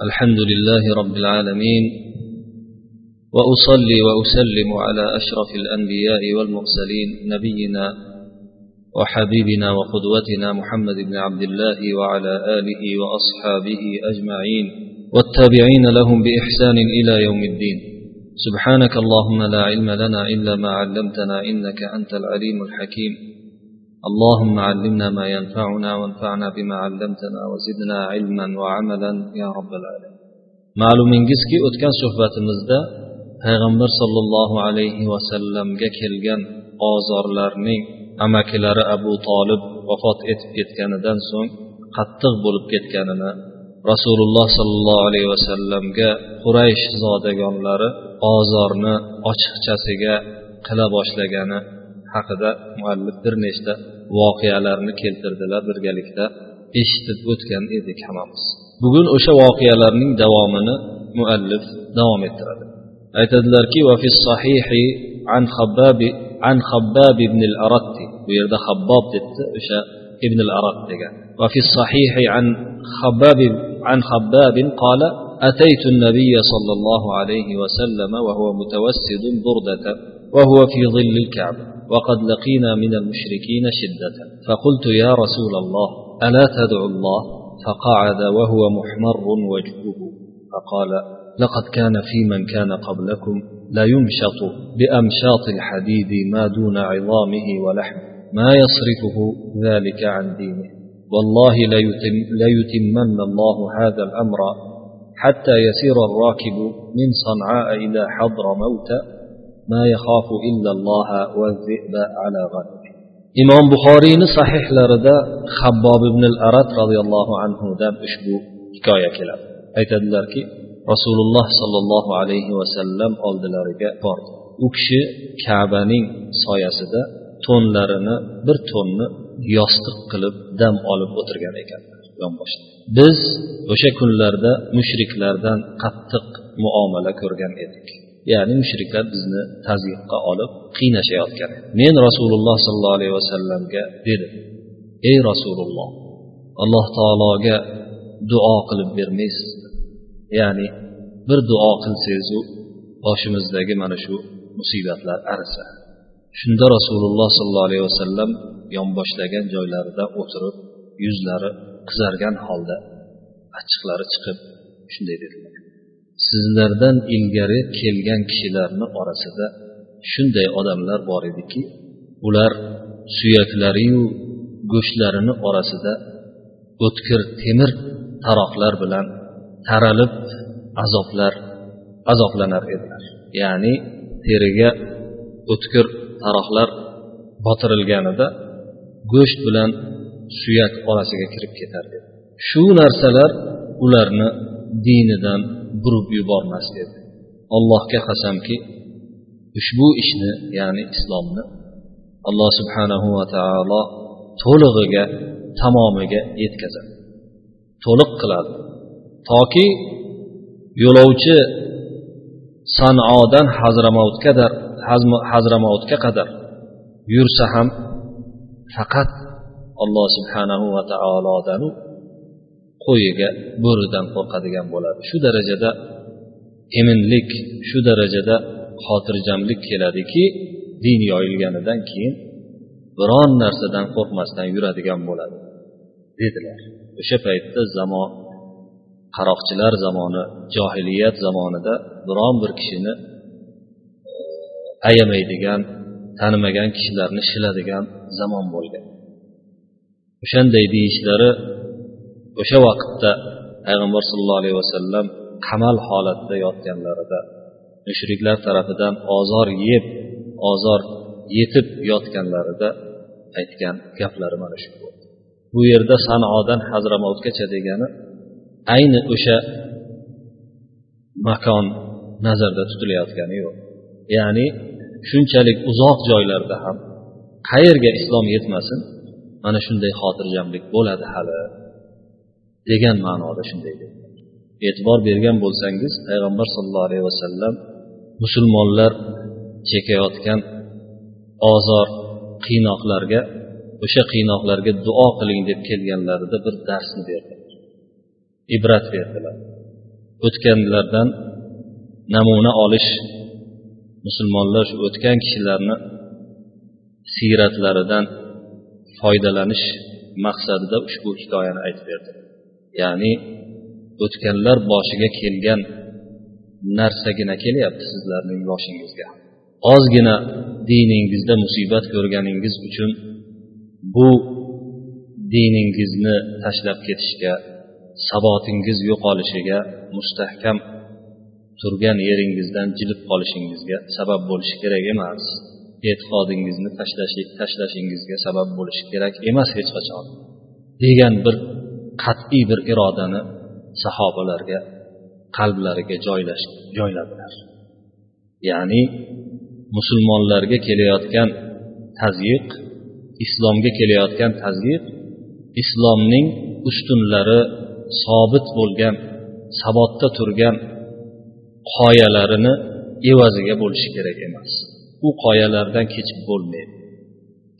الحمد لله رب العالمين وأصلي وأسلم على أشرف الأنبياء والمرسلين نبينا وحبيبنا وقدوتنا محمد بن عبد الله وعلى آله وأصحابه أجمعين والتابعين لهم بإحسان إلى يوم الدين. سبحانك اللهم لا علم لنا إلا ما علمتنا إنك أنت العليم الحكيم. اللهم علمنا ما ينفعنا وانفعنا بما علمتنا وزدنا علما وعملا يا رب العالمين ma'lumingizki o'tgan suhbatimizda payg'ambar sollallohu alayhi vasallamga kelgan ozorlarning amakilari abu tolib vafot etib ketganidan so'ng qattiq bo'lib ketganini rasululloh sollallohu alayhi vasallamga quraysh zodagonlari ozorni ochiqchasiga qila boshlagani haqida muallif bir nechta voqealarni keltirdilar birgalikda eshitib o'tgan edik hammamiz bugun o'sha voqealarning davomini muallif davom ettiradi aytadilarki sahihi an xabbabi an xabbab ibn al aratti bu yerda habbob debdi o'sha ibn al arat degan وفي الصحيح عن خباب عن خباب قال أتيت النبي صلى الله عليه وسلم وهو متوسد بردة وهو في ظل الكعبة وقد لقينا من المشركين شدة. فقلت يا رسول الله ألا تدعو الله؟ فقعد وهو محمر وجهه. فقال لقد كان في من كان قبلكم لا يمشط بأمشاط الحديد ما دون عظامه ولحم ما يصرفه ذلك عن دينه. والله ليتم ليتمن الله هذا الأمر حتى يسير الراكب من صنعاء إلى حضر موت ما يخاف إلا الله والذئب على غنمه imom buxoriyni sahihlarida habbob ibn al arat roziyallohu anhudan ushbu hikoya keladi aytadilarki rasululloh sollallohu alayhi vasallam oldilariga bordi u kishi kabaning soyasida to'nlarini bir to'nni yostiq qilib dam olib o'tirgan ekanlar yonboshda biz o'sha kunlarda mushriklardan qattiq muomala ko'rgan edik Ya'ni mushriklar bizni tazyiqqa olib qiynashayotgan. Men rasululloh sollallohu alayhi vasallamga dedim ey rasululloh alloh taologa duo qilib bermaysiz. Ya'ni bir duo qilsangizu boshimizdagi mana shu musibatlar arisa. Shunda rasululloh sollallohu alayhi vasallam yonboshlagan joylarida o'tirib yuzlari qizargan holda achchiqlari chiqib shunday dedilar. Sizlardan ilgari kelgan kishilarni orasida shunday odamlar bor ediki ular suyaklariyu go'shtlarini orasida o'tkir temir taroqlar bilan taralib azoblar azoblanar edilar. Ya'ni teriga o'tkir taroqlar botirilganida go'sht bilan suyak orasiga kirib ketar edi. Shu narsalar ularni dinidan burib yubormas edi allohga qasamki ushbu ishni ya'ni islomni alloh subhanahu va taolo to'lig'iga tamomiga yetkazadi. To'liq qiladi. Toki yo'lovchi sanodan hazramavtga hazramovutga qadar yursa ham faqat alloh subhanahu va taolodanu qo'yiga bo'ridan qo'rqadigan bo'ladi. Shu darajada eminlik shu darajada xotirjamlik keladiki din yoyilganidan keyin biron narsadan qo'rqmasdan yuradigan bo'ladi dedilar. O'sha paytda zamon qaroqchilar zamoni johiliyat zamonida biron bir kishini ayamaydigan tanimagan kishilarni shiladigan zamon bo'lgan. O'shanday deyishlari o'sha vaqtda payg'ambar sallallohu alayhi vasallam qamal holatda yotganlarida mushriklar tarafidan ozor yeb ozor yetib yotganlarida aytgan gaplari mana shu bu yerda sanodan hazramotgacha degani ayni o'sha makon nazarda tutilayotgani yo'q. Ya'ni shunchalik uzoq joylarda ham qayerga islom yetmasin mana shunday xotirjamlik bo'ladi hali. Degan ma'noda shunday dedi e'tibor bergan bo'lsangiz payg'ambar sollallohu alayhi vasallam musulmonlar chekayotgan ozor qiynoqlarga o'sha qiynoqlarga duo qiling deb kelganlarida bir darsni berdilar. Ibrat berdilar. O'tganlardan namuna olish musulmonlar shu o'tgan kishilarni siyratlaridan foydalanish maqsadida ushbu hikoyani aytib berdi ya'ni o'tganlar boshiga kelgan narsagina kelyapti sizlarning boshingizga. Ozgina diningizda musibat ko'rganingiz uchun bu diningizni tashlab ketishga sabotingiz yo'qolishiga mustahkam turgan yeringizdan jilib qolishingizga sabab bo'lishi kerak emas. E'tiqodingizni tashlashingizga sabab bo'lishi kerak emas hech qachon. Degan bir qat'iy bir irodani sahobalarga qalblariga joylash joyladilar. Ya'ni musulmonlarga kelayotgan tazyiq islomga kelayotgan tazyiq islomning ustunlari sobit bo'lgan sabotda turgan qoyalarini evaziga bo'lishi kerak emas. U qoyalardan kechib bo'lmaydi.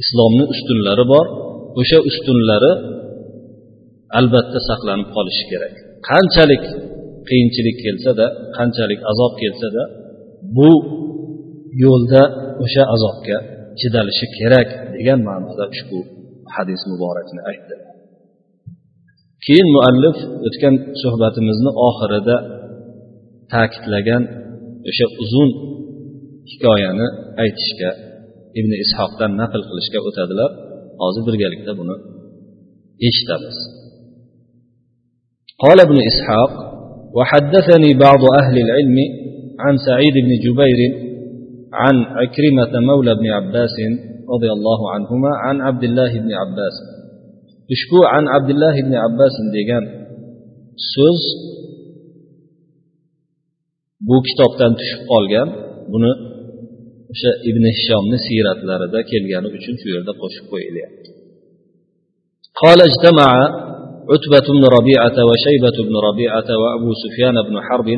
Islomni ustunlari bor o'sha ustunlari albatta saqlanib qolishi kerak. Qanchalik qiyinchilik kelsada qanchalik azob kelsada bu yo'lda o'sha azobga chidalishi kerak degan ma'noda ushbu hadis muborakni aytdi. Keyin muallif o'tgan suhbatimizni oxirida ta'kidlagan o'sha uzun hikoyani aytishga ibn ishoqdan naql qilishga o'tadilar. Hozir birgalikda buni eshitamiz. قال ابن إسحاق وحدثني بعض أهل العلم عن سعيد بن جبير عن عكرمة مولى بن عباس رضي الله عنهما عن عبد الله بن عباس ushbu an abdulloh ibn abbas degan so'z bu kitobdan tushib qolgan buni o'sha ibn hishomni siyratlarida kelgani uchun shu yerda qo'shib qo'yilyapti قال اجتمع عتبة بن ربيعة وشيبة بن ربيعة وأبو سفيان بن حرب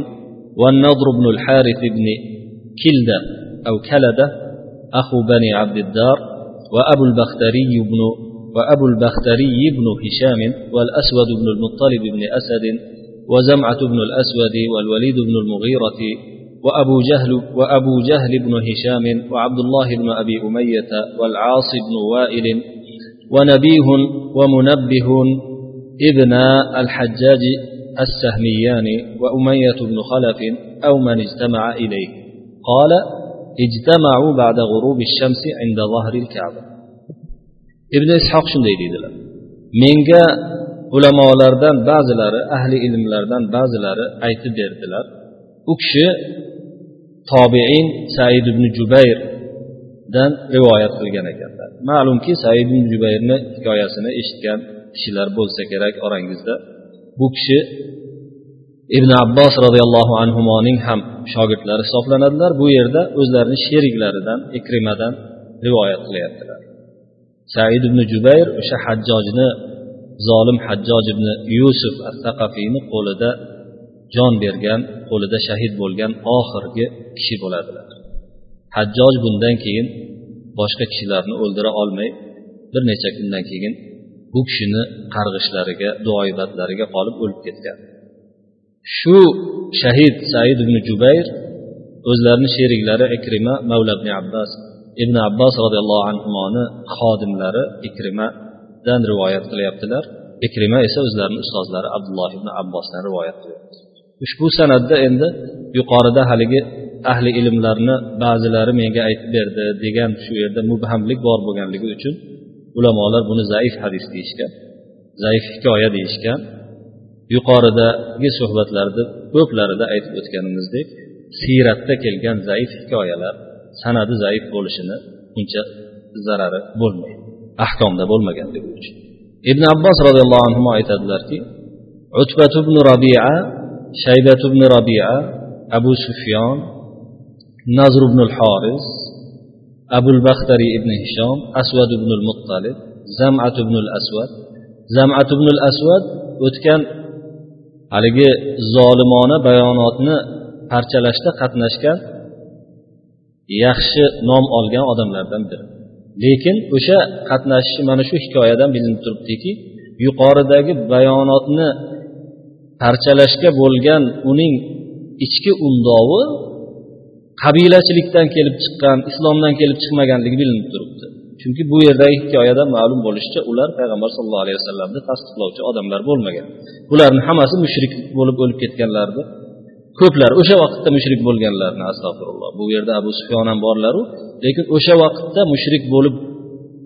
والنضر بن الحارث بن كلدة أو كلدة أخو بني عبد الدار وأبو البختري بن وأبو البختري بن هشام والأسود بن المطلب بن أسد وزمعة بن الأسود والوليد بن المغيرة وأبو جهل وأبو جهل بن هشام وعبد الله بن أبي أمية والعاص بن وائل ونبيه ومنبه ابن الحجاج السهميان وأمية بن خلف أو من اجتمع إليه. قال اجتمعوا بعد غروب الشمس عند ظهر الكعبة. ابن إسحاق شندي ديدل منجا علماء لردن بعض أهل علم لردن بعض لر أكش tobein said روايات jubayrdan rivoyat معلوم كي سعيد بن ibn jubayrni hikoyasini eshitgan kishilar bo'lsa kerak orangizda. Bu kishi ibn abbos roziyallohu anhuning ham shogirdlari hisoblanadilar. Bu yerda o'zlarini sheriklaridan ikrimadan rivoyat qilyaptilar. Said ibn jubayr o'sha hajjojni zolim hajjoj ibn yusuf as saqafiyni qo'lida jon bergan qo'lida shahid bo'lgan oxirgi kishi bo'ladilar. Hajjoj bundan keyin boshqa kishilarni o'ldira olmay bir necha kundan keyin bu kishini qarg'ishlariga duoibatlariga qolib o'lib ketgan. Shu shahid said ibn jubayr o'zlarini sheriklari ikrima mavla ibn abbos ibn abbos roziyallohu anhuni xodimlari ikrimadan rivoyat qilyaptilar. Ikrima esa o'zlarini ustozlari abdulloh ibn abbosdan rivoyat qilyapti. Ushbu san'atda endi yuqorida haligi ahli ilmlarni ba'zilari menga aytib berdi degan shu yerda mubhamlik bor bo'lganligi uchun ulamolar buni zaif hadis deyishgan zaif hikoya deyishgan. Yuqoridagi suhbatlarda ko'plarida aytib o'tganimizdek siyratda kelgan zaif hikoyalar sanadi zaif bo'lishini uncha zarari bo'lmaydi ahkomda bo'lmaganligi uchun ibn abbos roziyallohu anhu aytadilarki utbat ibn robia shaybat ibn robia abu sufyon nazr ibn haris abul baxtari ibn hishom asvad ibn muttalib zamat ibn asvad zamat ibn asvad o'tgan haligi zolimona bayonotni parchalashda qatnashgan yaxshi nom olgan odamlardan biri. Lekin o'sha qatnashishi mana shu hikoyadan bilinib turibdiki yuqoridagi bayonotni parchalashga bo'lgan uning ichki undovi qabilachilikdan kelib chiqqan islomdan kelib chiqmaganligi bilinib turibdi. Chunki bu yerdagi hikoyadan ma'lum bo'lishicha ular payg'ambar sallallohu alayhi vasallamni tasdiqlovchi odamlar bo'lmagan. Bularni hammasi mushrik bo'lib o'lib ketganlarni ko'plar o'sha vaqtda mushrik bo'lganlarni astag'firulloh. Bu yerda abu sufyon ham borlaru lekin o'sha vaqtda mushrik bo'lib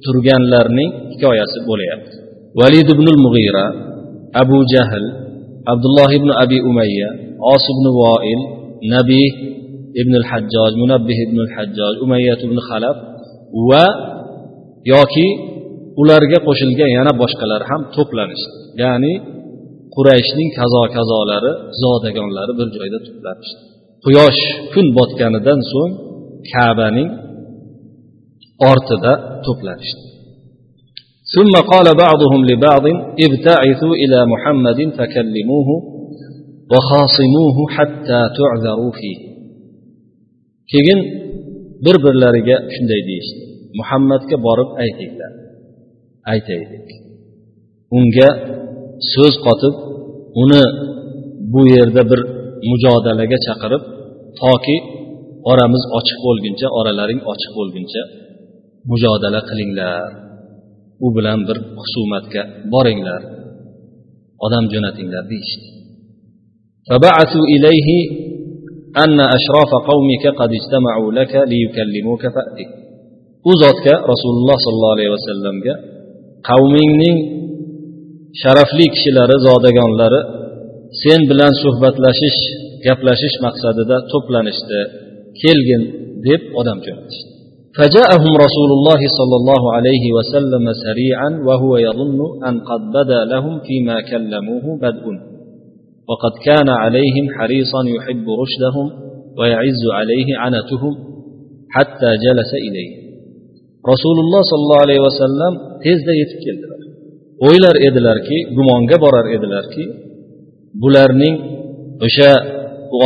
turganlarning hikoyasi bo'lyapti. Valid ibn mug'ira abu jahl abdulloh ibn abi umayya os ibn voil nabiy ibn al hajjoj munabbih ibn al hajjoj umayyat ibn halab va yoki ularga qo'shilgan yana boshqalar ham to'planishdi ya'ni qurayshning kazo kazolari zodagonlari bir joyda to'planishdi quyosh kun botganidan so'ng kabaning ortida to'planishdi ثم قال بعضهم لبعض ابتعثوا إلى محمد فكلموه وخاصموه حتى تعذروا فيه keyin bir birlariga shunday deyishdi. Muhammadga borib aytinglar aytaylik. Unga so'z qotib uni bu yerda bir mujodalaga chaqirib toki oramiz ochiq bo'lguncha oralaring ochiq bo'lguncha mujodala qilinglar. U bilan bir husumatga boringlar. Odam jo'natinglar deyishdi. أن أشراف قومك قد اجتمعوا لك ليكلموك فأتك u zotga rasululloh sollallohu alayhi vasallamga qavmingning sharafli kishilari zodagonlari sen bilan suhbatlashish gaplashish maqsadida to'planishdi kelgin deb odam jo'natishdi فجاءهم رسول الله صلى الله عليه وسلم سريعا وهو يظن أن قد بدا لهم فيما كلموه بدء وقد كان عليهم حريصا يحب رشدهم ويعز عليه عنتهم حتى جلس إليه rasululloh sollallohu alayhi vasallam tezda yetib keldilar o'ylar edilarki gumonga borar edilarki bularning o'sha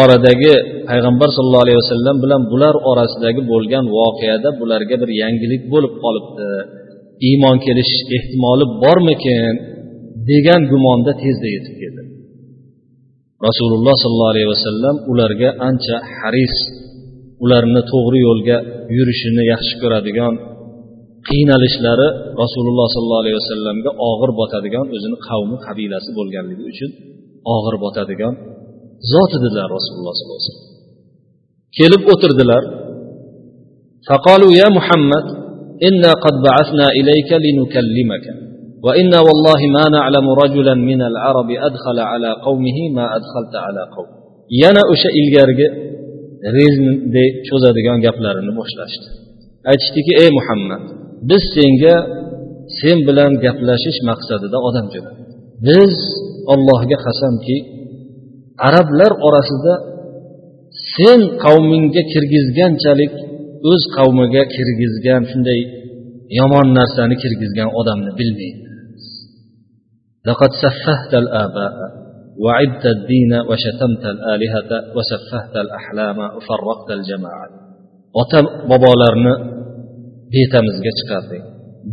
oradagi payg'ambar sallallohu alayhi vasallam bilan bular orasidagi bo'lgan voqeada bularga bir yangilik bo'lib qolibdi iymon kelish ehtimoli bormikin degan gumonda tezda yetib keldi rasululloh sollallohu alayhi vasallam ularga ancha haris ularni to'g'ri yo'lga yurishini yaxshi ko'radigan qiynalishlari rasululloh sollallohu alayhi vasallamga og'ir botadigan o'zini qavmi qabilasi bo'lganligi uchun og'ir botadigan zot edilar rasululloh sollallohu alayhi vasallam kelib o'tirdilar فقالوا يا محمد إنا قد بعثنا إليك لنكلمك وإنا والله ما نعلم رجلا من العرب أدخل على قومه ما أدخلت على قوم yana o'sha ilgarigi reznday cho'zadigan gaplarini boshlashdi aytishdiki ey muhammad biz senga sen bilan gaplashish maqsadida odam jo'natdik biz allohga qasamki arablar orasida sen qavmingga kirgizganchalik o'z qavmiga kirgizgan shunday yomon narsani kirgizgan odamni bilmaymiz لقد سفهت الآباء وعبت الدين وشتمت الآلهة وسفهت الأحلام وفرقت الجماعة. وتل بابالرن بيتمز جتشكاتي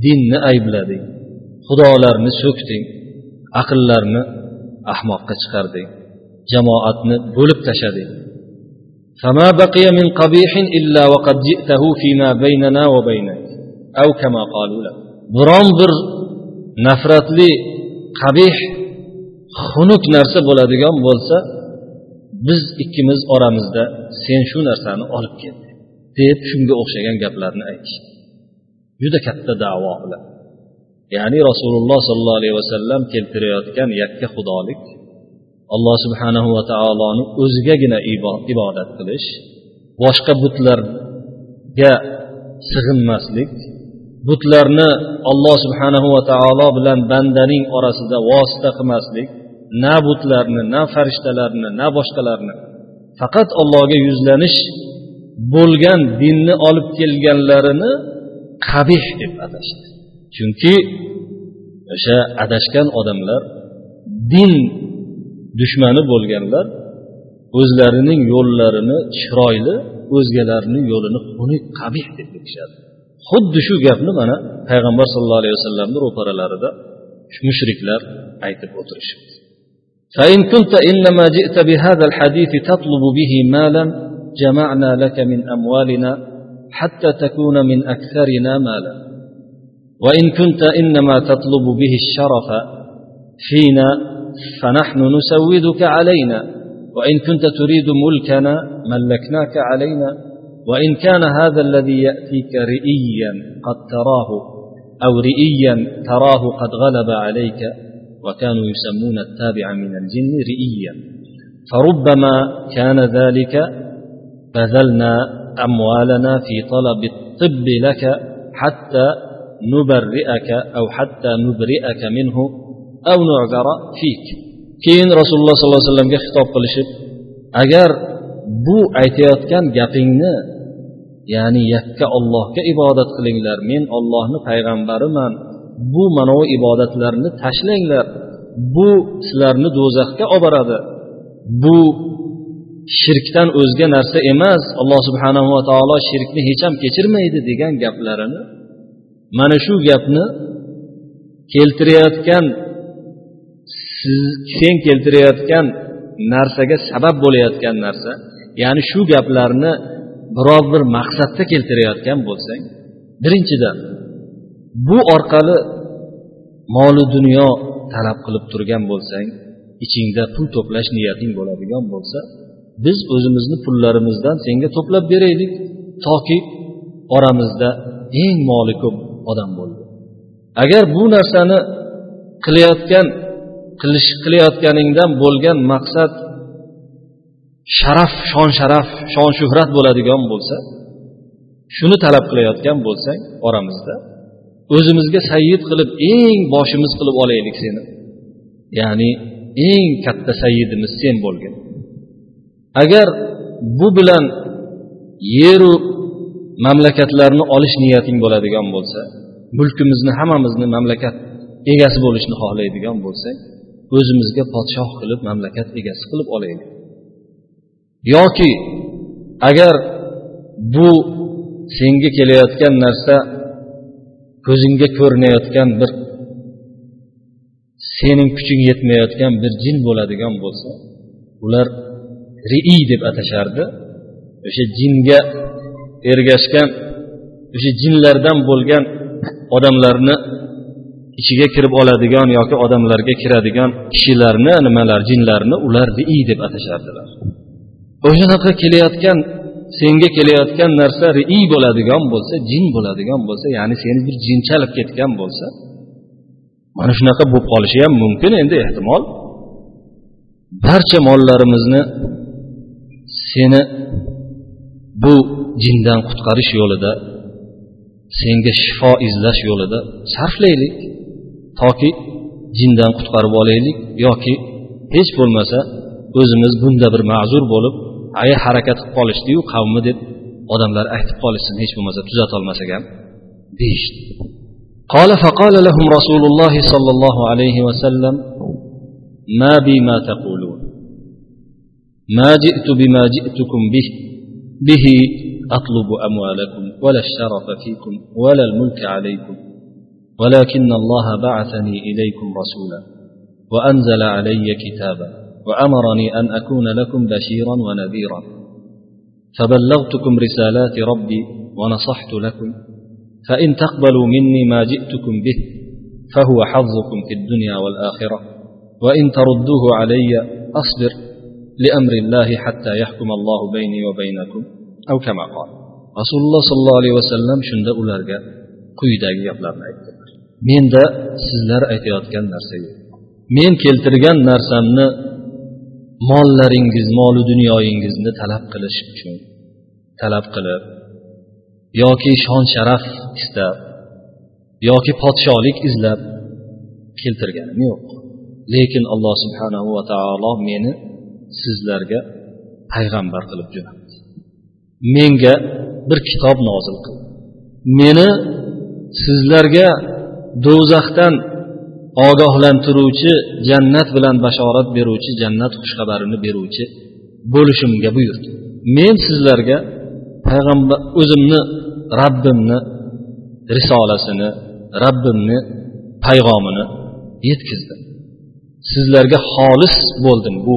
دين أي بلادي خدالرن سكتي أقلرن أحمق جتشكاتي جماعتن بولب تشدي فما بقي من قبيح إلا وقد جئته فيما بيننا وبينك. أو كما قالوا له. برامبر نفرت لي qabih xunuk narsa bo'ladigan bo'lsa biz ikkimiz oramizda sen shu narsani olib kel deb shunga o'xshagan gaplarni aytishdi juda katta davo bilan ya'ni rasululloh sollallohu alayhi vasallam keltirayotgan yakka xudolik alloh subhanahu va taoloni o'zigagina ibodat qilish boshqa butlarga sig'inmaslik butlarni olloh subhanahu va taolo bilan bandaning orasida vosita qilmaslik na butlarni na farishtalarni na boshqalarni faqat allohga yuzlanish bo'lgan dinni olib kelganlarini qabih deb atashdi chunki o'sha adashgan odamlar din dushmani bo'lganlar o'zlarining yo'llarini chiroyli o'zgalarning yo'lini xunuk qabih deb bilishadi. Xuddi shu gapni mana payg'ambar sallallohu alayhi vasallamni ro'paralarida mushriklar aytib o'tirishibdi فإن كنت إنما جئت بهذا الحديث تطلب به مالا جمعنا لك من أموالنا حتى تكون من أكثرنا مالا. وإن كنت إنما تطلب به الشرف فينا فنحن نسودك علينا. وإن كنت تريد ملكنا ملكناك علينا. وإن كان هذا الذي يأتيك رئيا قد تراه أو رئيا تراه قد غلب عليك وكانوا يسمون التابع من الجن رئيا. فربما كان ذلك بذلنا أموالنا في طلب الطب لك حتى نبرئك أو حتى نبرئك منه أو نعذر فيك. keyin rasululloh sollallohu alayhi vasallamga xitob qilishib agar bu aytayotgan gapingni ya'ni yakka ollohga ibodat qilinglar men ollohni payg'ambariman bu manavi ibodatlarni tashlanglar bu sizlarni do'zaxga olib boradi bu shirkdan o'zga narsa emas alloh subhanava taolo shirkni hech ham kechirmaydi degan gaplarini mana shu gapni keltirayotgan siz sen keltirayotgan narsaga sabab bo'layotgan narsa ya'ni shu gaplarni biror bir maqsadda keltirayotgan bo'lsang birinchidan bu orqali moli dunyo talab qilib turgan bo'lsang ichingda pul to'plash niyating bo'ladigan bo'lsa biz o'zimizni pullarimizdan senga to'plab beraylik toki oramizda eng moli ko'p odam bo'ldi. Agar bu narsani qilayotgan qilish qilayotganingdan bo'lgan maqsad sharaf shon sharaf shon shuhrat bo'ladigan bo'lsa shuni talab qilayotgan bo'lsang oramizda o'zimizga sayyid qilib eng boshimiz qilib olaylik seni. Ya'ni eng katta sayyidimiz sen bo'lgin. Agar bu bilan yeru mamlakatlarni olish niyating bo'ladigan bo'lsa mulkimizni hammamizni mamlakat egasi bo'lishni xohlaydigan bo'lsang o'zimizga podshoh qilib mamlakat egasi qilib olaylik. Yoki agar bu senga kelayotgan narsa ko'zingga ko'rinayotgan bir sening kuching yetmayotgan bir jin bo'ladigan bo'lsa ular rii deb atashardi. O'sha jinga ergashgan o'sha jinlardan bo'lgan odamlarni ichiga kirib oladigan yoki odamlarga kiradigan kishilarni nimalar jinlarni ular rii deb atashardilar. O'shanaqa kelayotgan senga kelayotgan narsa riiy bo'ladigan bo'lsa jin bo'ladigan bo'lsa ya'ni seni bir jin chalib ketgan bo'lsa mana shunaqa bo'lib qolishi ham mumkin endi ehtimol. Barcha mollarimizni seni bu jindan qutqarish yo'lida senga shifo izlash yo'lida sarflaylik toki jindan qutqarib olaylik yoki hech bo'lmasa o'zimiz bunda bir ma'zur bo'lib aya harakat qilib qolishdiyu qavmi deb odamlar aytib qolishsin hech bo'lmasa tuzatolmasak ham deyishdi. قال فقال لهم رسول الله صلى الله عليه وسلم ما بي ما تقولون ما جئت بما جئتكم به به أطلب أموالكم ولا الشرف فيكم ولا الملك عليكم ولكن الله بعثني إليكم رسولا وأنزل علي كتابا وأمرني أن أكون لكم بشيرا ونذيرا. فبلغتكم رسالات ربي ونصحت لكم. فإن تقبلوا مني ما جئتكم به فهو حظكم في الدنيا والآخرة. وإن تردوه علي أصبر لأمر الله حتى يحكم الله بيني وبينكم. أو كما قال رسول الله صلى الله عليه وسلم shunda ularga quyidagi gaplarni aytdilar menda sizlar aytayotgan narsa yo'q men keltirgan narsamni mollaringiz molu dunyoyingizni talab qilish uchun? Talab qilib yoki shon sharaf istab yoki podsholik izlab keltirganim yo'q. Lekin alloh subhanahu va taolo meni sizlarga payg'ambar qilib jo'natdi. Menga bir kitob nozil qildi. Meni sizlarga do'zaxdan ogohlantiruvchi jannat bilan bashorat beruvchi jannat xushxabarini beruvchi bo'lishimga buyurdi. Men sizlarga payg'ambar o'zimni rabbimni risolasini rabbimni payg'omini yetkazdim. Sizlarga xolis bo'ldim bu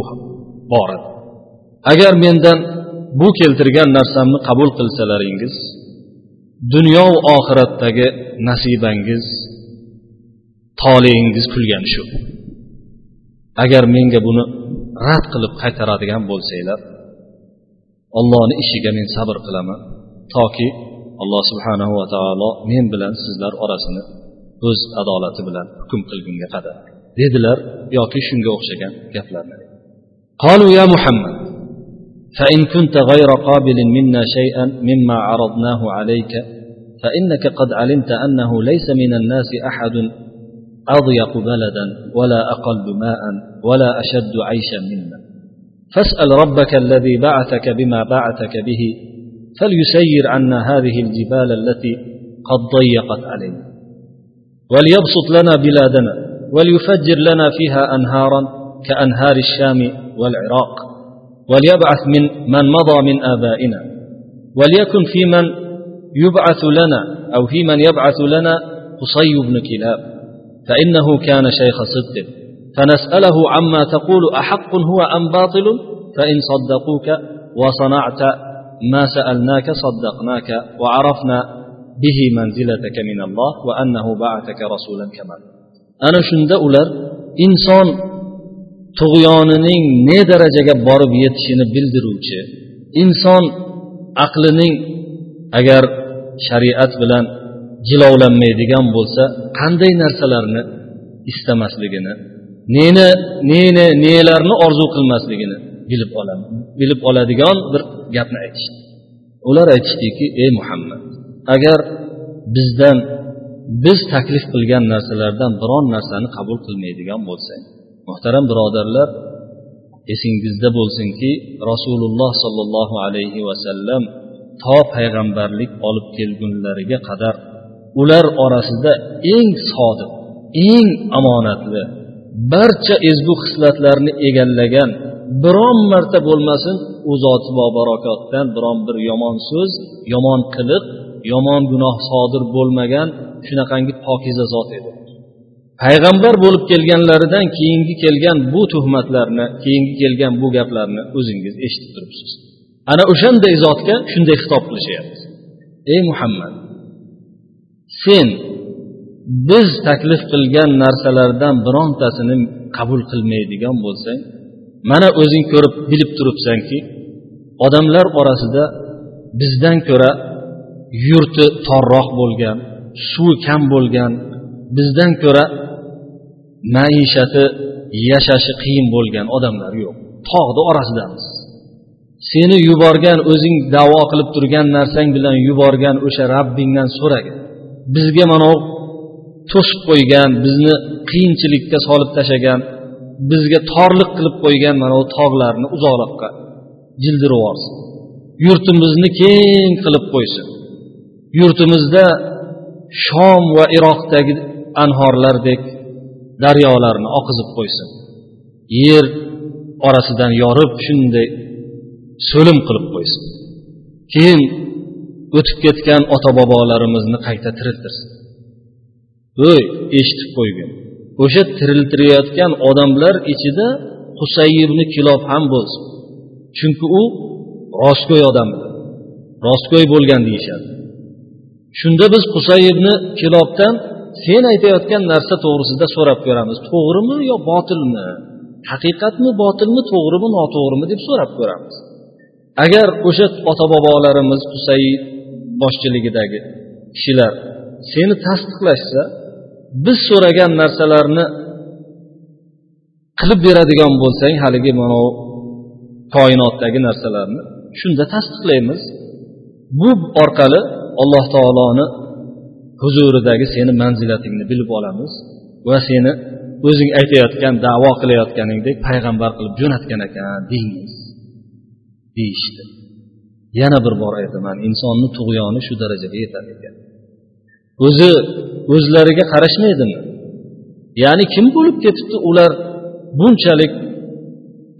borada. Agar mendan bu keltirgan narsamni qabul qilsalaringiz dunyo va oxiratdagi nasibangiz toleingiz kulgani shu agar menga buni rad qilib qaytaradigan bo'lsanglar ollohni ishiga men sabr qilaman toki alloh subhanahu va taolo men bilan sizlar orasini o'z adolati bilan hukm qilgunga qadar dedilar yoki shunga o'xshagan gaplarni قالوا يا محمد فإن كنت غير قابل منا شيئا مما عرضناه عليك فإنك قد علمت أنه ليس من الناس أحد أضيق بلدا ولا أقل ماء ولا أشد عيشا منا. فاسأل ربك الذي بعثك بما بعثك به فليسير عنا هذه الجبال التي قد ضيقت علينا. وليبسط لنا بلادنا وليفجر لنا فيها أنهارا كأنهار الشام والعراق. وليبعث من من مضى من آبائنا وليكن في من يبعث لنا أو في من يبعث لنا قصي بن كلاب. فإنه كان شيخ صدق فنسأله عما تقول أحق هو أم باطل فإن صدقوك وصنعت ما سألناك صدقناك وعرفنا به منزلتك من الله وأنه بعثك رسولا كما أنا شند أولر إنسان tug'yonining ne darajaga borib yetishini bildiruvchi inson aqlining agar shariat bilan jilovlanmaydigan bo'lsa qanday narsalarni istamasligini neni neni nelarni orzu qilmasligini bilib oladi bilib oladigan bir gapni aytishdi. Ular aytishdiki ey muhammad agar bizdan biz taklif qilgan narsalardan biron narsani qabul qilmaydigan bo'lsang muhtaram birodarlar esingizda bo'lsinki rasululloh sollallohu alayhi vasallam to payg'ambarlik olib kelgunlariga qadar ular orasida eng sodiq eng omonatli barcha ezgu xislatlarni egallagan biron marta bo'lmasin u zoti bobarokotdan biron bir yomon so'z yomon qiliq yomon gunoh sodir bo'lmagan shunaqangi pokiza zot edi. Payg'ambar bo'lib kelganlaridan keyingi kelgan bu tuhmatlarni keyingi kelgan bu gaplarni o'zingiz eshitib turibsiz. Ana o'shanday zotga shunday xitob qilishyapti ey muhammad sen biz taklif qilgan narsalardan birontasini qabul qilmaydigan bo'lsang mana o'zing ko'rib bilib turibsanki odamlar orasida bizdan ko'ra yurti torroq bo'lgan suvi kam bo'lgan bizdan ko'ra maishati yashashi qiyin bo'lgan odamlar yo'q. Tog'ni orasidamiz seni yuborgan o'zing davo qilib turgan narsang bilan yuborgan o'sha rabbingdan so'ragin. Bizga mana to'sib qo'ygan bizni qiyinchilikka solib tashlagan bizga torliq qilib qo'ygan mana bu tog'larni uzoqroqqa jildirib yuborsin. Yurtimizni keng qilib qo'ysin. Yurtimizda shom va iroqdagi anhorlardek daryolarni oqizib qo'ysin. Yer orasidan yorib shunday so'lim qilib qo'ysin. Keyin o'tib ketgan ota bobolarimizni qayta tiriltirsin. Voy eshitib qo'ygin. O'sha tiriltirayotgan odamlar ichida husayibni kilob ham bo'lsin. Chunki u rostgo'y odam rostgo'y bo'lgan deyishadi. Shunda biz husayibni kilobdan sen aytayotgan narsa to'g'risida so'rab ko'ramiz. To'g'rimi yo botilmi? Haqiqatmi botilmi to'g'rimi noto'g'rimi deb so'rab ko'ramiz. Agar o'sha ota bobolarimiz qusay boshchiligidagi kishilar seni tasdiqlashsa biz so'ragan narsalarni qilib beradigan bo'lsang haligi mana koinotdagi narsalarni shunda tasdiqlaymiz. Bu orqali alloh taoloni huzuridagi seni manzilatingni bilib olamiz va seni o'zing aytayotgan davo qilayotganingdek payg'ambar qilib jo'natgan ekan deymiz. Deyishdi. Yana bir bor aytaman insonni tug'yoni shu darajaga yetar ekan. O'zi o'zlariga qarashmaydimi? Ya'ni kim bo'lib ketibdi ular bunchalik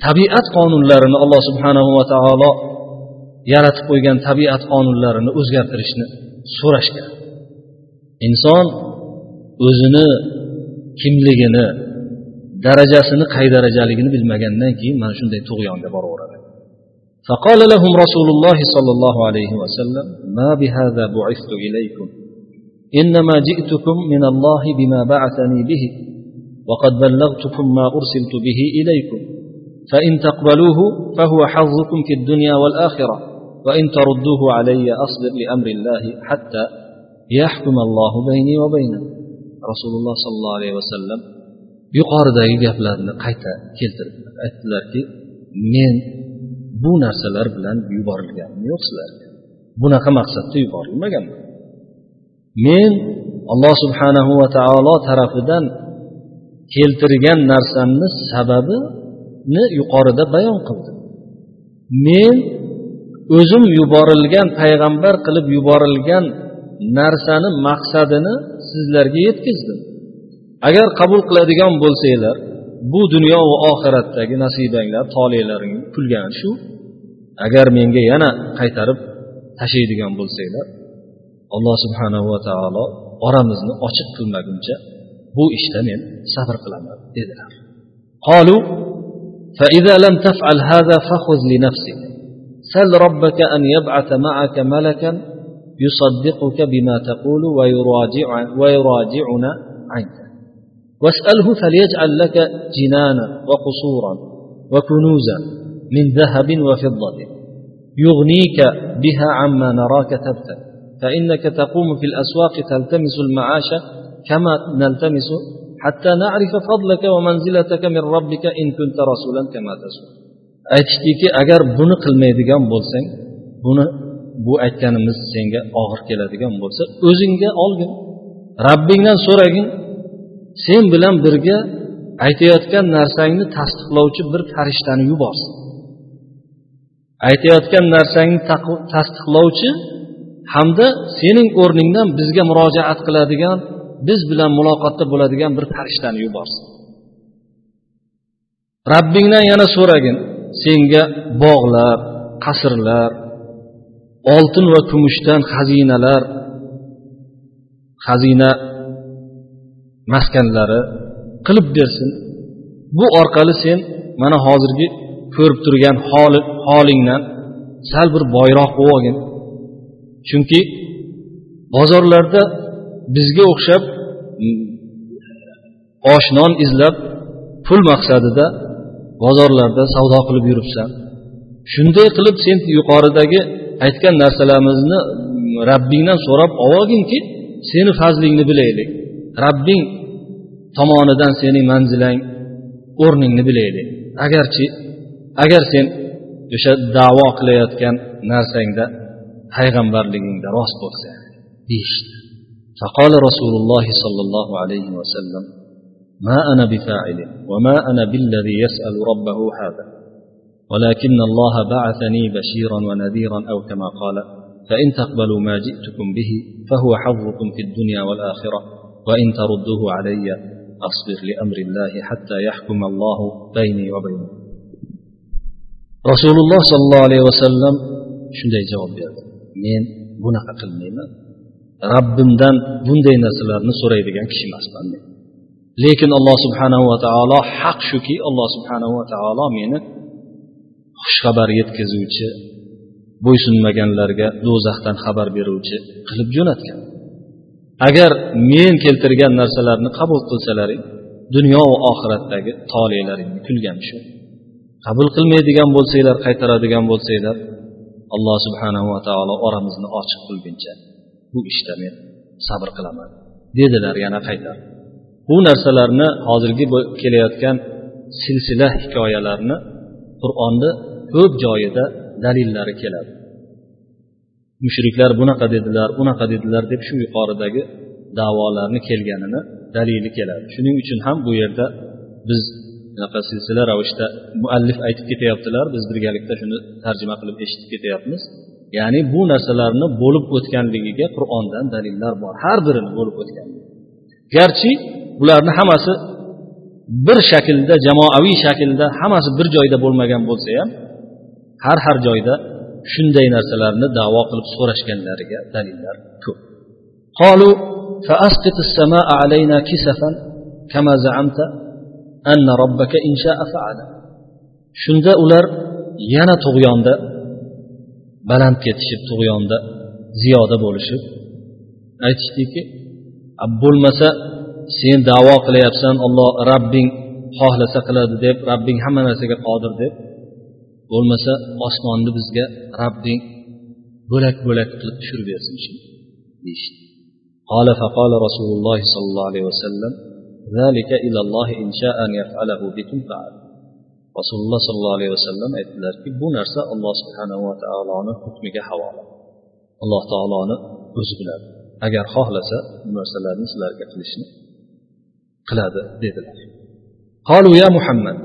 tabiat qonunlarini alloh subhanahu va taolo yaratib qo'ygan tabiat qonunlarini o'zgartirishni so'rashgan. Inson o'zini kimligini darajasini qay darajaligini bilmagandan keyin mana shunday tug'yonga boraveradi. فقال لهم رسول الله صلى الله عليه وسلم ما بهذا بعثت إليكم؟ إنما جئتكم من الله بما بعثني به وقد بلغتكم ما أرسلت به إليكم. فإن تقبلوه فهو حظكم في الدنيا والآخرة وإن تردوه علي أصبر لأمر الله حتى يحكم الله بيني وبينكم رسول الله صلى الله عليه وسلم yuqoridagi gaplarni qayta keltirdilar aytdilarki men bu narsalar bilan yuborilganim yo'q sizlarga? Bunaqa maqsadda yuborilmaganman men alloh subhanahu va taolo tarafidan keltirgan narsamni sababini yuqorida bayon qildim. Men o'zim yuborilgan payg'ambar qilib yuborilgan narsani maqsadini sizlarga yetkazdim. Agar qabul qiladigan bo'lsanglar bu dunyo va oxiratdagi nasibanglar tolelaring kulgani shu agar menga yana qaytarib tashlaydigan bo'lsanglar alloh subhanahu va taolo oramizni ochiq qilmaguncha bu ishda men sabr qilaman dedilar قالوا فإذا لم تفعل هذا فخذ لنفسك سل ربك أن يبعث معك ملكا يصدقك بما تقول ويراجع ويراجعنا عنك واسأله فليجعل لك جنانا وقصورا وكنوزا من ذهب وفضة يغنيك بها عما نراك تبتغي فإنك تقوم في الأسواق تلتمس المعاش كما نلتمس حتى نعرف فضلك ومنزلتك من ربك إن كنت رسولا كما تسول aytishdiki agar buni qilmaydigan bo'lsang buni bu aytganimiz senga og'ir keladigan bo'lsa o'zingga olgin rabbingdan so'ragin sen bilan birga aytayotgan narsangni tasdiqlovchi bir farishtani yuborsin Aytayotgan narsangni tasdiqlovchi hamda sening o'rningdan bizga murojaat qiladigan biz bilan muloqotda bo'ladigan bir farishtani yuborsin. Rabbingdan yana so'ragin. Senga bog'lar qasrlar oltin va kumushdan xazinalar xazina maskanlari qilib bersin. Bu orqali sen mana hozirgi ko'rib turgan holingdan sal bir boyroq bo'lib olgin. Chunki bozorlarda bizga o'xshab mm, osh non izlab pul maqsadida bozorlarda savdo qilib yuribsan. Shunday qilib sen yuqoridagi aytgan narsalarimizni mm, rabbingdan so'rab olginki seni fazlingni bilaylik. Rabbing tomonidan sening manzilang o'rningni bilaylik. Agarchi agar sen o'sha davo qilayotgan narsangda payg'ambarligingda rost bo'lsa. Deyishdi. فقال رسول الله صلى الله عليه وسلم ما أنا بفاعل وما أنا بالذي يسأل ربه هذا ولكن الله بعثني بشيرا ونذيرا أو كما قال فإن تقبلوا ما جئتكم به فهو حظكم في الدنيا والآخرة وإن تردوه علي أصبر لأمر الله حتى يحكم الله بيني وبينكم rasululloh sollallohu alayhi vasallam shunday javob berdi. Men bunaqa qilmayman. Rabbimdan bunday narsalarni so'raydigan kishi emasman men. Lekin alloh subhanava taolo haq shuki alloh subhanava taolo meni xushxabar yetkazuvchi bo'ysunmaganlarga do'zaxdan xabar beruvchi qilib jo'natgan. Agar men keltirgan narsalarni qabul qilsalaring dunyo va oxiratdagi tolelaringni kulgani shu qabul qilmaydigan bo'lsanglar qaytaradigan bo'lsanglar alloh subhanahu va taolo oramizni ochiq qilguncha bu ishda men sabr qilaman dedilar yana qaytar. Bu narsalarni hozirgi kelayotgan silsila hikoyalarni qur'onni ko'p joyida dalillari keladi. Mushriklar bunaqa dedilar unaqa dedilar deb shu yuqoridagi davolarni kelganini dalili keladi. Shuning uchun ham bu yerda biz bunaqa silsila ravishda muallif aytib ketyaptilar biz birgalikda shuni tarjima qilib eshitib ketyapmiz ya'ni bu narsalarni bo'lib o'tganligiga qur'ondan dalillar bor har birini bo'lib o'tgan garchi bularni hammasi bir shaklda jamoaviy shaklda hammasi bir joyda bo'lmagan bo'lsa ham har har joyda shunday narsalarni davo qilib so'rashganlariga dalillar ko'p قالوا فأسقط السماء علينا كسفا كما زعمت anna robbaka insha'a fa'ala shunda ular yana tug'yonda baland ketishib tug'yonda ziyoda bo'lishib aytishdiki bo'lmasa sen davo qilyapsan olloh rabbing xohlasa qiladi deb rabbing hamma narsaga qodir deb bo'lmasa osmonni bizga rabbing bo'lak bo'lak qilib tushirib bersin deyishdi قال فقال رسول الله صلى الله عليه وسلم ذلك إلى الله إن شاء أن يفعله بكم فعل رسول الله صلى الله عليه وسلم أتدار كي نرسى الله سبحانه وتعالى حكمك حوالا الله تعالى أزبنا أجر خالصة مرسلة نسلة كفلسنة قلادة ديدل قالوا يا محمد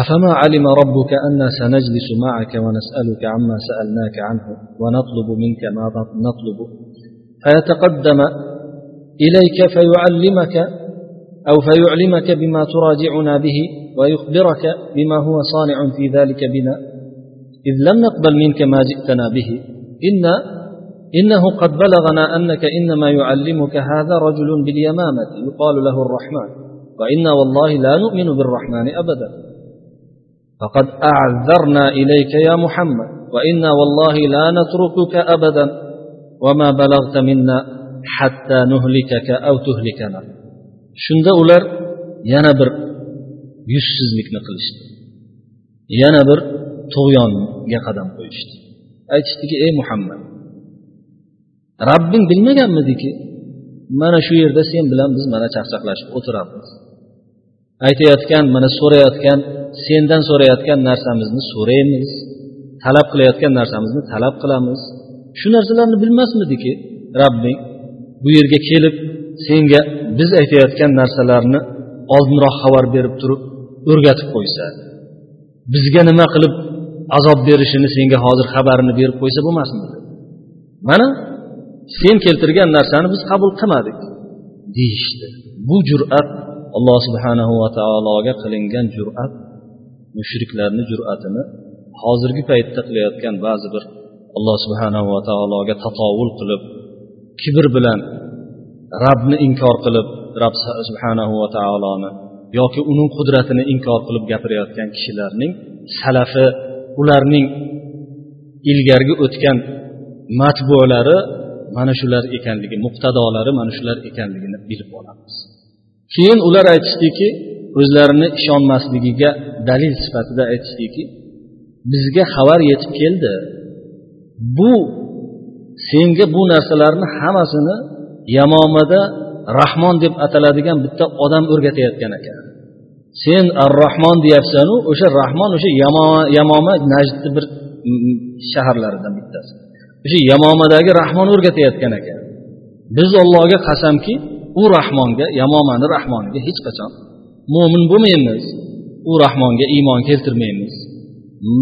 أفما علم ربك أن سنجلس معك ونسألك عما سألناك عنه ونطلب منك ما نطلب فيتقدم إليك فيعلمك أو فيعلمك بما تراجعنا به ويخبرك بما هو صانع في ذلك بنا. إذ لم نقبل منك ما جئتنا به. إن إنه قد بلغنا أنك إنما يعلمك هذا رجل باليمامة يقال له الرحمن. وإنا والله لا نؤمن بالرحمن أبدا. فقد أعذرنا إليك يا محمد. وإنا والله لا نتركك أبدا. وما بلغت منا حتى نهلكك أو تهلكنا. Shunda ular yana bir yuzsizlikni qilishdi. Yana bir tug'yonga qadam qo'yishdi. Aytishdiki ey muhammad rabbing bilmaganmidiki mana shu yerda sen bilan biz mana chaqchaqlashib o'tiramiz. Aytayotgan mana so'rayotgan sendan so'rayotgan narsamizni so'raymiz. Talab qilayotgan narsamizni talab qilamiz. Shu narsalarni bilmasmidiki rabbing bu yerga kelib senga biz aytayotgan narsalarni oldinroq xabar berib turib o'rgatib qo'ysa bizga nima qilib azob berishini senga hozir xabarini berib qo'ysa bo'lmasmidi? Mana sen keltirgan narsani biz qabul qilmadik deyishdi. Bu jur'at alloh subhanahu va taologa qilingan jur'at mushriklarni jur'atini hozirgi paytda qilayotgan ba'zi bir alloh subhanahu va taologa tatovul qilib kibr bilan rabbni inkor qilib rob subhanahu va taoloni yoki uning qudratini inkor qilib gapirayotgan kishilarning salafi ularning ilgargi o'tgan matbuolari mana shular ekanligi muqtadolari mana shular ekanligini bilib olamiz. Keyin ular aytishdiki o'zlarini ishonmasligiga dalil sifatida aytishdiki bizga xabar yetib keldi. Bu senga bu narsalarni hammasini yamomada rahmon deb ataladigan bitta odam o'rgatayotgan ekan. Sen ar rahmon deyapsanu o'sha rahmon o'sha yamoma najdni bir shaharlaridan bittasi. O'sha yamomadagi rahmon o'rgatayotgan ekan. Biz allohga qasamki u rahmonga yamomani rahmoniga hech qachon mo'min bo'lmaymiz. U rahmonga iymon keltirmaymiz.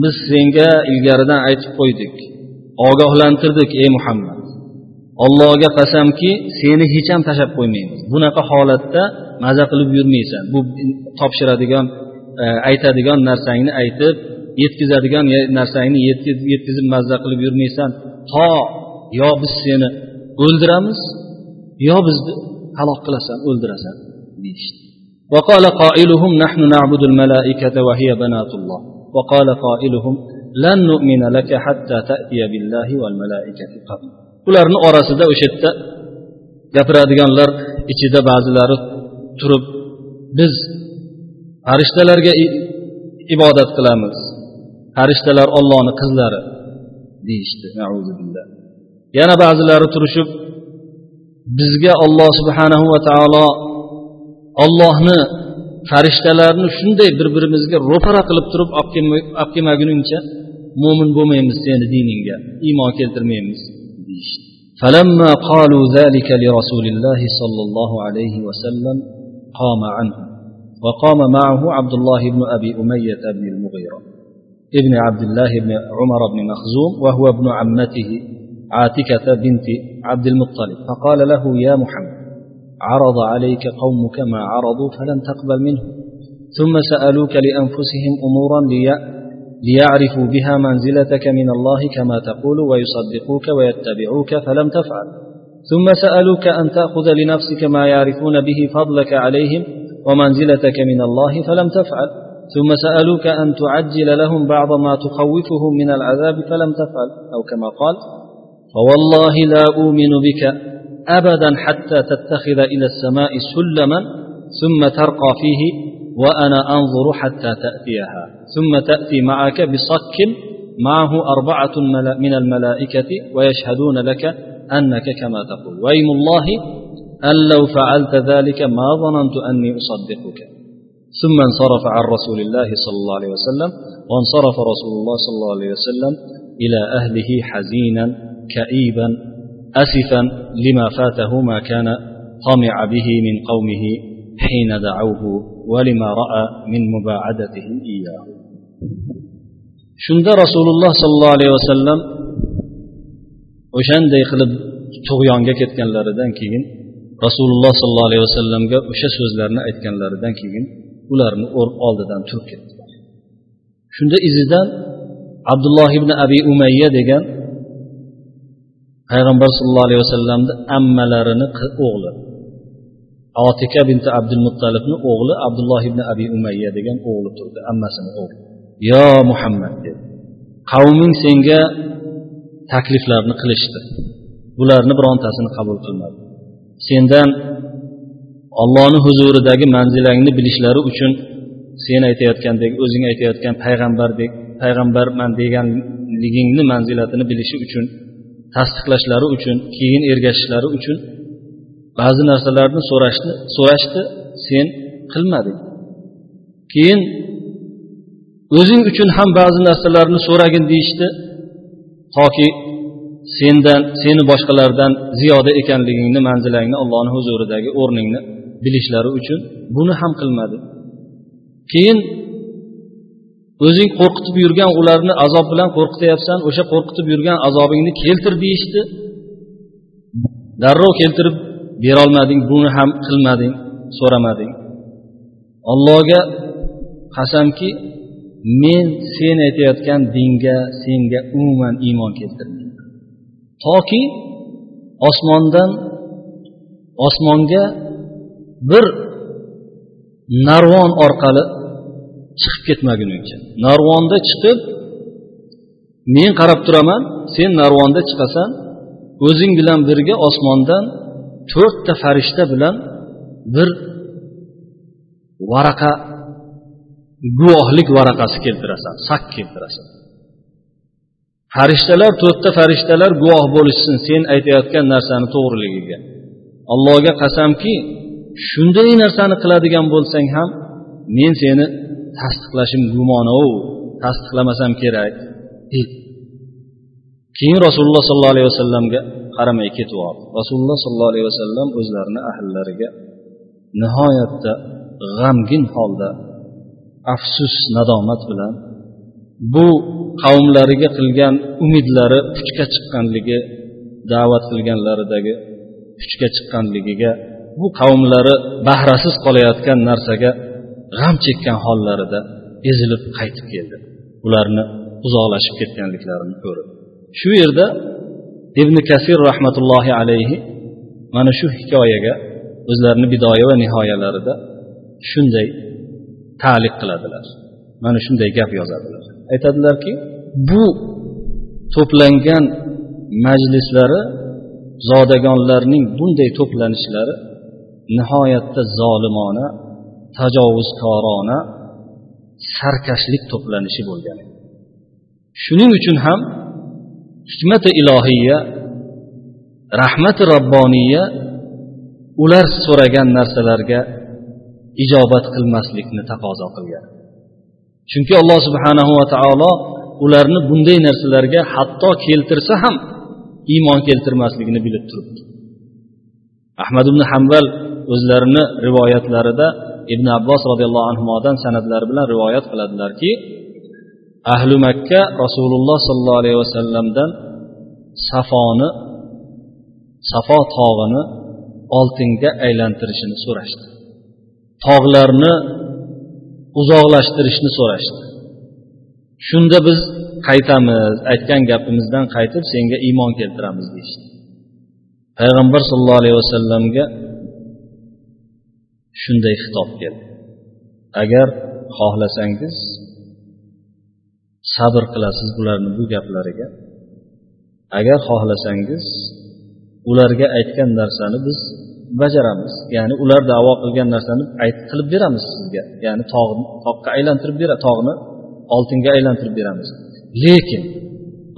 Biz senga ilgaridan aytib qo'ydik. Ogohlantirdik ey muhammad. allohga qasamki seni hech ham tashlab qo'ymaymiz bunaqa holatda maza qilib yurmaysan bu topshiradigan aytadigan narsangni aytib yetkazadigan narsangni yetkazib mazza qilib yurmaysan to yo biz seni o'ldiramiz yo bizni halok qilasan o'ldirasan deyishdi وقال قائلهم نحن نعبد الملائكة وهي بنات الله وقال قائلهم لن نؤمن لك حتى تأتي بالله والملائكة قبل ularni orasida o'sha yerda gapiradiganlar ichida ba'zilari turib biz farishtalarga ibodat qilamiz. Farishtalar ollohni qizlari deyishdi. Yana ba'zilari turishib bizga olloh subhanahu va taolo ollohni farishtalarni shunday bir birimizga ro'para qilib turib olib kelmaguningcha mo'min bo'lmaymiz seni diningga iymon keltirmaymiz. فلما قالوا ذلك لرسول الله صلى الله عليه وسلم قام عنه وقام معه عبد الله بن أبي أمية بن المغيرة ابن عبد الله بن عمر بن مخزوم وهو ابن عمته عاتكة بنت عبد المطلب فقال له يا محمد عرض عليك قومك ما عرضوا فلم تقبل منه ثم سألوك لأنفسهم أمورا ليعرفوا بها منزلتك من الله كما تقول ويصدقوك ويتبعوك فلم تفعل. ثم سألوك أن تأخذ لنفسك ما يعرفون به فضلك عليهم ومنزلتك من الله فلم تفعل. ثم سألوك أن تعجل لهم بعض ما تخوفهم من العذاب فلم تفعل. أو كما قال فوالله لا أؤمن بك أبدا حتى تتخذ إلى السماء سلما ثم ترقى فيه وأنا أنظر حتى تأتيها. ثم تأتي معك بصك معه أربعة من الملائكة ويشهدون لك أنك كما تقول. ويم الله أن لو فعلت ذلك ما ظننت أني أصدقك. ثم انصرف عن رسول الله صلى الله عليه وسلم وانصرف رسول الله صلى الله عليه وسلم إلى أهله حزينا كئيبا أسفا لما فاته ما كان طمع به من قومه حين دعوه ولما رأى من مباعدتهم إياه. Shunda rasululloh sollallohu alayhi vasallam o'shanday qilib tug'yonga ketganlaridan keyin rasululloh sollallohu alayhi vasallamga o'sha so'zlarni aytganlaridan keyin ularni oldidan turib ketdilar. Shunda izidan abdulloh ibn abi umayya degan payg'ambar sallallohu alayhi vasallamni ammalarini o'g'li otika binti abdul muttalibni o'g'li abdulloh ibn abi umayya degan o'g'li turdi ammasini o'g'li. Yo muhammad dedi. Qavming senga takliflarni qilishdi. Bularni birontasini qabul qilmadi. Sendan ollohni huzuridagi manzilangni bilishlari uchun sen aytayotgandek o'zing aytayotgan payg'ambardek payg'ambarman deganligingni manzilatini bilishi uchun tasdiqlashlari uchun keyin ergashishlari uchun ba'zi narsalarni so'rashni so'rashdi sen qilmading. Keyin o'zing uchun ham ba'zi narsalarni so'ragin deyishdi. Toki sendan seni boshqalardan ziyoda ekanligingni manzilangni allohni huzuridagi o'rningni bilishlari uchun buni ham qilmadi. Keyin o'zing qo'rqitib yurgan ularni azob bilan qo'rqityapsan o'sha qo'rqitib yurgan azobingni keltir deyishdi. Darrov keltirib berolmading buni ham qilmading so'ramading. Allohga qasamki men sen aytayotgan dinga senga umuman iymon keltirmayman. Toki osmondan osmonga bir narvon orqali chiqib ketmaguningcha narvonda chiqib men qarab turaman sen narvonda chiqasan o'zing bilan birga osmondan to'rtta farishta bilan bir varaqa guvohlik varaqasi keltirasan sak keltirasan. Farishtalar to'rtta farishtalar guvoh bo'lishsin sen aytayotgan narsani to'g'riligiga allohga qasamki shunday narsani qiladigan bo'lsang ham men seni tasdiqlashim gumonov tasdiqlamasam kerak keyin rasululloh sollallohu alayhi vasallamga qaramay ketib oldi rasululloh sollallohu alayhi vasallam o'zlarini ahllariga nihoyatda g'amgin holda afsus nadomat bilan bu qavmlariga qilgan umidlari puchga chiqqanligi da'vat qilganlaridagi puchga chiqqanligiga bu qavmlari bahrasiz qolayotgan narsaga g'am chekkan hollarida ezilib qaytib keldi. Ularni uzoqlashib ketganliklarini ko'rib. Shu yerda ibn kasir rahmatullohi alayhi mana shu hikoyaga o'zlarini bidoya va nihoyalarida shunday taliq qiladilar. Mana shunday gap yozadilar. Aytadilarki bu to'plangan majlislari zodagonlarning bunday to'planishlari nihoyatda zolimona tajovuzkorona sarkashlik to'planishi bo'lgan. Shuning uchun ham hikmati ilohiya rahmati robboniya ular so'ragan narsalarga ijobat qilmaslikni taqozo qilgan. Chunki alloh subhanahu va taolo ularni bunday narsalarga hatto keltirsa ham iymon keltirmasligini bilib turibdi. Ahmad ibn hambal o'zlarini rivoyatlarida ibn abbos roziyallohu anhudan san'atlar bilan rivoyat qiladilarki ahli makka rasululloh sollallohu alayhi vasallamdan safoni safo tog'ini oltinga aylantirishini so'rashdi. Tog'larni uzoqlashtirishni so'rashdi. Shunda biz qaytamiz aytgan gapimizdan qaytib senga iymon keltiramiz deyishdi. Payg'ambar sollallohu alayhi vasallamga shunday xitob keldi. Agar xohlasangiz sabr qilasiz bularni bu gaplariga. Agar xohlasangiz ularga aytgan narsani biz bajaramiz. Ya'ni ular davo qilgan narsani qilib beramiz sizga. Ya'ni tog'ni toqqa aylantirib beradi tog'ni oltinga aylantirib beramiz. Lekin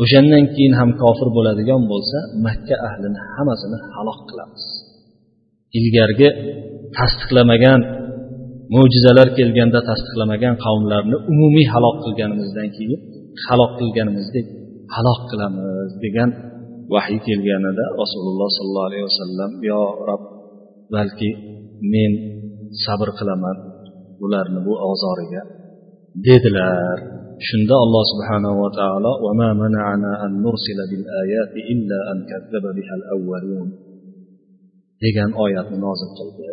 o'shandan keyin ham kofir bo'ladigan bo'lsa makka ahlini hammasini halok qilamiz. Ilgargi tasdiqlamagan mo'jizalar kelganda tasdiqlamagan qavmlarni umumiy halok qilganimizdan keyin halok qilganimizdek halok qilamiz degan vahiy kelganida rasululloh sollallohu alayhi vasallam yo rob balki men sabr qilaman ularni bu ozoriga dedilar shunda alloh subhanahu va taolo وما منعنا أن نرسل بالآيات إلا أن كذب بها الأولون degan oyatni nozil qildi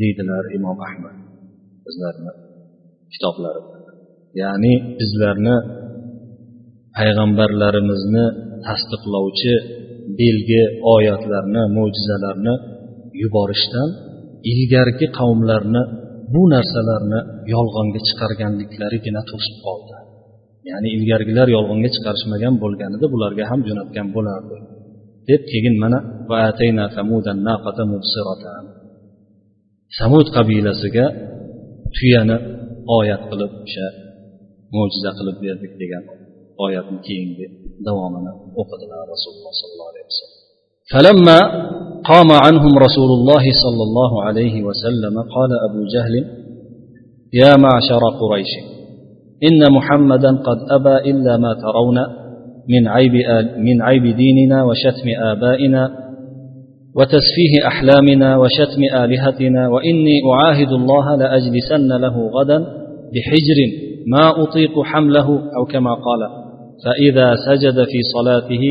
deydilar imom ahmad bizlarni kitoblarida ya'ni bizlarni payg'ambarlarimizni tasdiqlovchi belgi oyatlarni mo'jizalarni yuborishdan ilgarigi qavmlarni bu narsalarni yolg'onga chiqarganliklarigina to'sib qoldi. Ya'ni ilgargilar yolg'onga chiqarishmagan bo'lganida bularga ham jo'natgan bo'lardi. Deb keyin mana samud qabilasiga tuyani oyat qilib o'sha mo'jiza qilib berdik degan oyatni keyingi davomini o'qidilar rasululloh sollallohu alayhi vasallam. قام عنهم رسول الله صلى الله عليه وسلم قال أبو جهل يا معشر قريش إن محمدا قد أبى إلا ما ترون من عيب, من عيب ديننا وشتم آبائنا وتسفيه أحلامنا وشتم آلهتنا وإني أعاهد الله لأجلسن له غدا بحجر ما أطيق حمله أو كما قال فإذا سجد في صلاته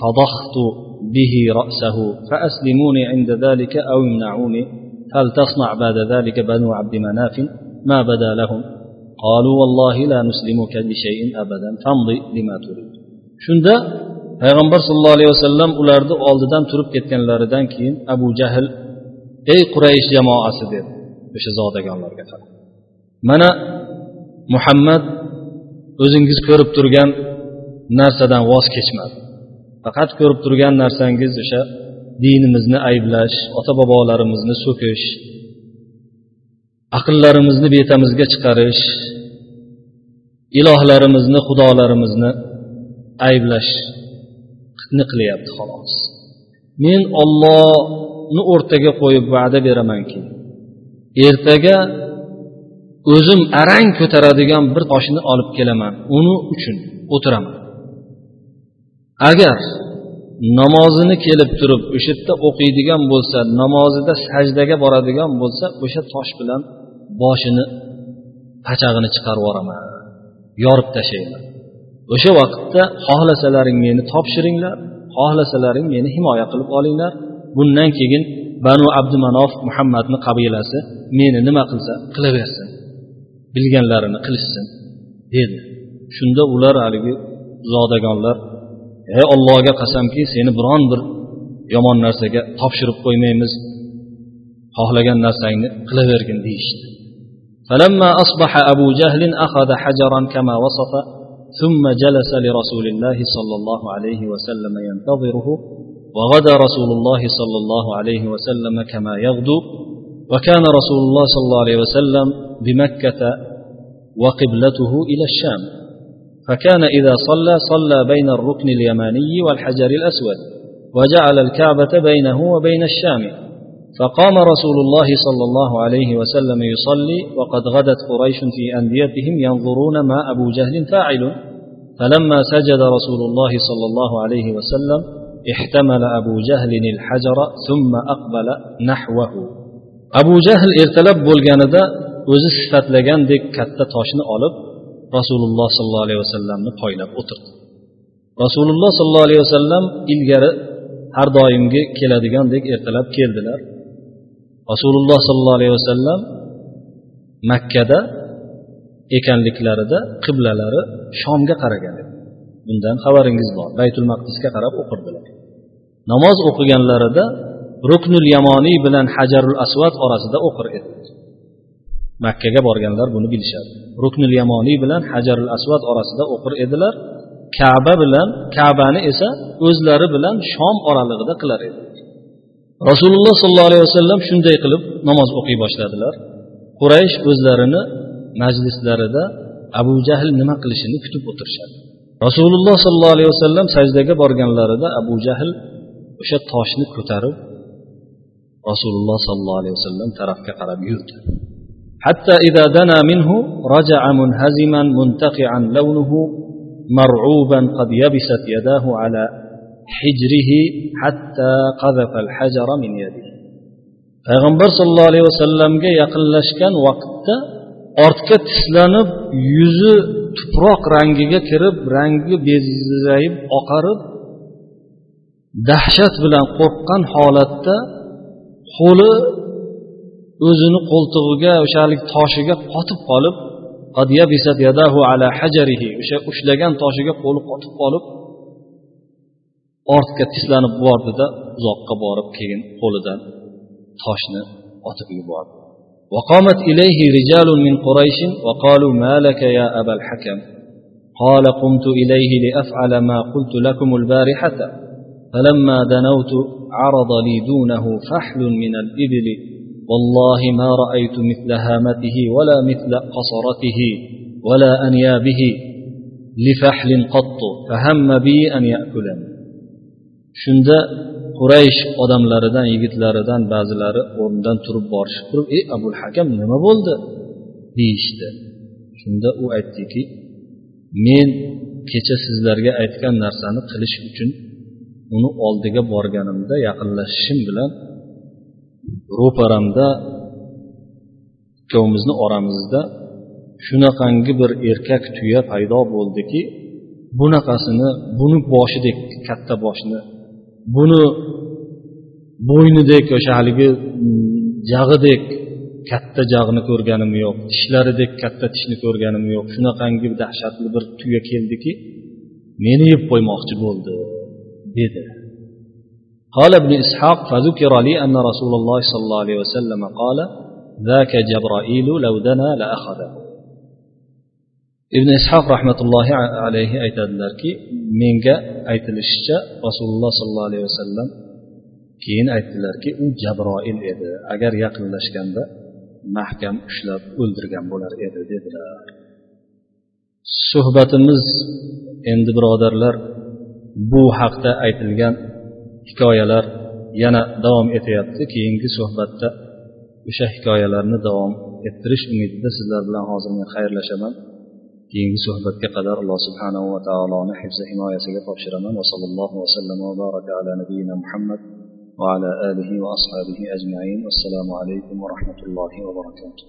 فضخت به رأسه فأسلموني عند ذلك أو امنعوني هل تصنع بعد ذلك بنو عبد مناف ما بدا لهم قالوا والله لا نسلمك بشيء أبدا فامضي لما تريد shunda payg'ambar sallallohu alayhi vasallam ularni oldidan turib ketganlaridan keyin abu jahl ey quraysh jamoasi dedi o'sha zodagonlarga qarab mana muhammad o'zingiz ko'rib turgan narsadan voz kechmadi Faqat ko'rib turgan narsangiz o'sha dinimizni ayblash ota bobolarimizni so'kish aqllarimizni betamizga chiqarish ilohlarimizni xudolarimizni ayblashni qilyapti xolos. Men ollohni o'rtaga qo'yib va'da beramanki ertaga o'zim arang ko'taradigan bir toshni olib kelaman uni uchun o'tiraman. Agar namozini kelib turib o'sha yerda o'qiydigan bo'lsa namozida sajdaga boradigan bo'lsa o'sha tosh bilan boshini pachag'ini chiqarib yuboraman. Yorib tashlayman o'sha vaqtda xohlasalaring meni topshiringlar xohlasalaring meni himoya qilib olinglar. Bundan keyin banu abdumanof muhammadni qabilasi meni nima qilsa qilaversin. Bilganlarini qilishsin dedi. Shunda ular haligi zodagonlar ey ollohga qasamki seni biron bir yomon narsaga topshirib qo'ymaymiz xohlagan narsangni qilavergin deyishdi فلما أصبح أبو جهل أخذ حجرا كما وصف ثم جلس لرسول الله صلى الله عليه وسلم ينتظره وغدا رسول الله صلى الله عليه وسلم كما يغدو وكان رسول الله صلى الله عليه وسلم بمكة وقبلته إلى الشام فكان إذا صلى صلى بين الركن اليماني والحجر الأسود وجعل الكعبة بينه وبين الشام. فقام رسول الله صلى الله عليه وسلم يصلي وقد غدت قريش في أنديتهم ينظرون ما أبو جهل فاعل. فلما سجد رسول الله صلى الله عليه وسلم احتمل أبو جهل الحجر ثم أقبل نحوه. أبو جهل إرتلب بولغاندا o'zi sifatlagandek toshni olib rasululloh sollallohu alayhi vasallamni poylab o'tirdi. Rasululloh sollallohu alayhi vasallam ilgari har doimgi keladigandek ertalab keldilar. Rasululloh sollallohu alayhi vasallam makkada ekanliklarida qiblalari shomga qaragan edi. Bundan xabaringiz bor. Baytul maqdisga qarab o'qirdilar. Namoz o'qiganlarida ruknul yamoniy bilan hajarul asvad orasida o'qir edi. Makkaga borganlar buni bilishadi. Ruknil yamoniy bilan hajarul asvad orasida o'qir edilar. Kaba bilan kabani esa o'zlari bilan shom oralig'ida qilar edi. Rasululloh sollallohu alayhi vasallam shunday qilib namoz o'qiy boshladilar. Quraysh o'zlarini majlislarida abu jahl nima qilishini kutib o'tirishadi. Rasululloh sollallohu alayhi vasallam sajdaga borganlarida abu jahl o'sha toshni ko'tarib rasululloh sollallohu alayhi vasallam tarafga qarab yurdi. حتى إذا دنا منه رجع منهزما منتقعا لونه مرعوبا قد يبست يداه على حجره حتى قذف الحجر من يده payg'ambar sollallohu alayhi vasallamga yaqinlashgan vaqtda ortga tislanib yuzi tuproq rangiga kirib rangi bezayib oqarib dahshat bilan qo'rqqan holatda qo'li o'zini qo'ltig'iga o'sha haligi toshiga qotib qolib o'sha ushlagan toshiga qo'li qotib qolib ortga tislanib bordida uzoqqa borib keyin qo'lidan toshni otib yubordi وقامت إليه رجال من قريش وقالوا ما لك يا أبا الحكم قال قمت إليه لأفعل ما قلت لكم البارحة فلما دنوت عرض لي دونه فحل من الإبل والله ما رأيت مثل هامته ولا مثل قصرته ولا أنيابه لفحل قط فهم بي أن يأكلني shunda quraysh odamlaridan yigitlaridan ba'zilari o'rnidan turib borishib turib ey abul hakam nima bo'ldi deyishdi shunda u aytdiki men kecha sizlarga aytgan narsani qilish uchun uni oldiga borganimda yaqinlashishim bilan ro'paramda ikkovimizni oramizda shunaqangi bir erkak tuya paydo bo'ldiki bunaqasini buni boshidek katta boshni buni bo'ynidek o'sha haligi mm, jag'idek katta jag'ni ko'rganim yo'q tishlaridek katta tishni ko'rganim yo'q shunaqangi dahshatli bir tuya keldiki meni yeb qo'ymoqchi bo'ldi dedi. قال ابن إسحاق فذكر لي أن رسول الله صلى الله عليه وسلم قال ذاك جبرائيل لو دنا لأخذه ibn ishoq rahmatullohi alayhi aytadilarki menga aytilishicha rasululloh sollallohu alayhi vasallam keyin aytdilarki u jabroil edi agar yaqinlashganda mahkam ushlab o'ldirgan bo'lar edi dedilar suhbatimiz endi birodarlar bu haqda aytilgan hikoyalar yana davom etyapti. Keyingi suhbatda o'sha hikoyalarni davom ettirish umidida sizlar bilan hozir men xayrlashaman. Keyingi suhbatga qadar alloh subhanahu va taoloni hifzi himoyasiga topshiraman. Va sallallohu vasallam va baraka ala nabiyina muhammad va ala alihi va ashabihi ajmain. Assalomu alaykum va rahmatullohi va barakatuh.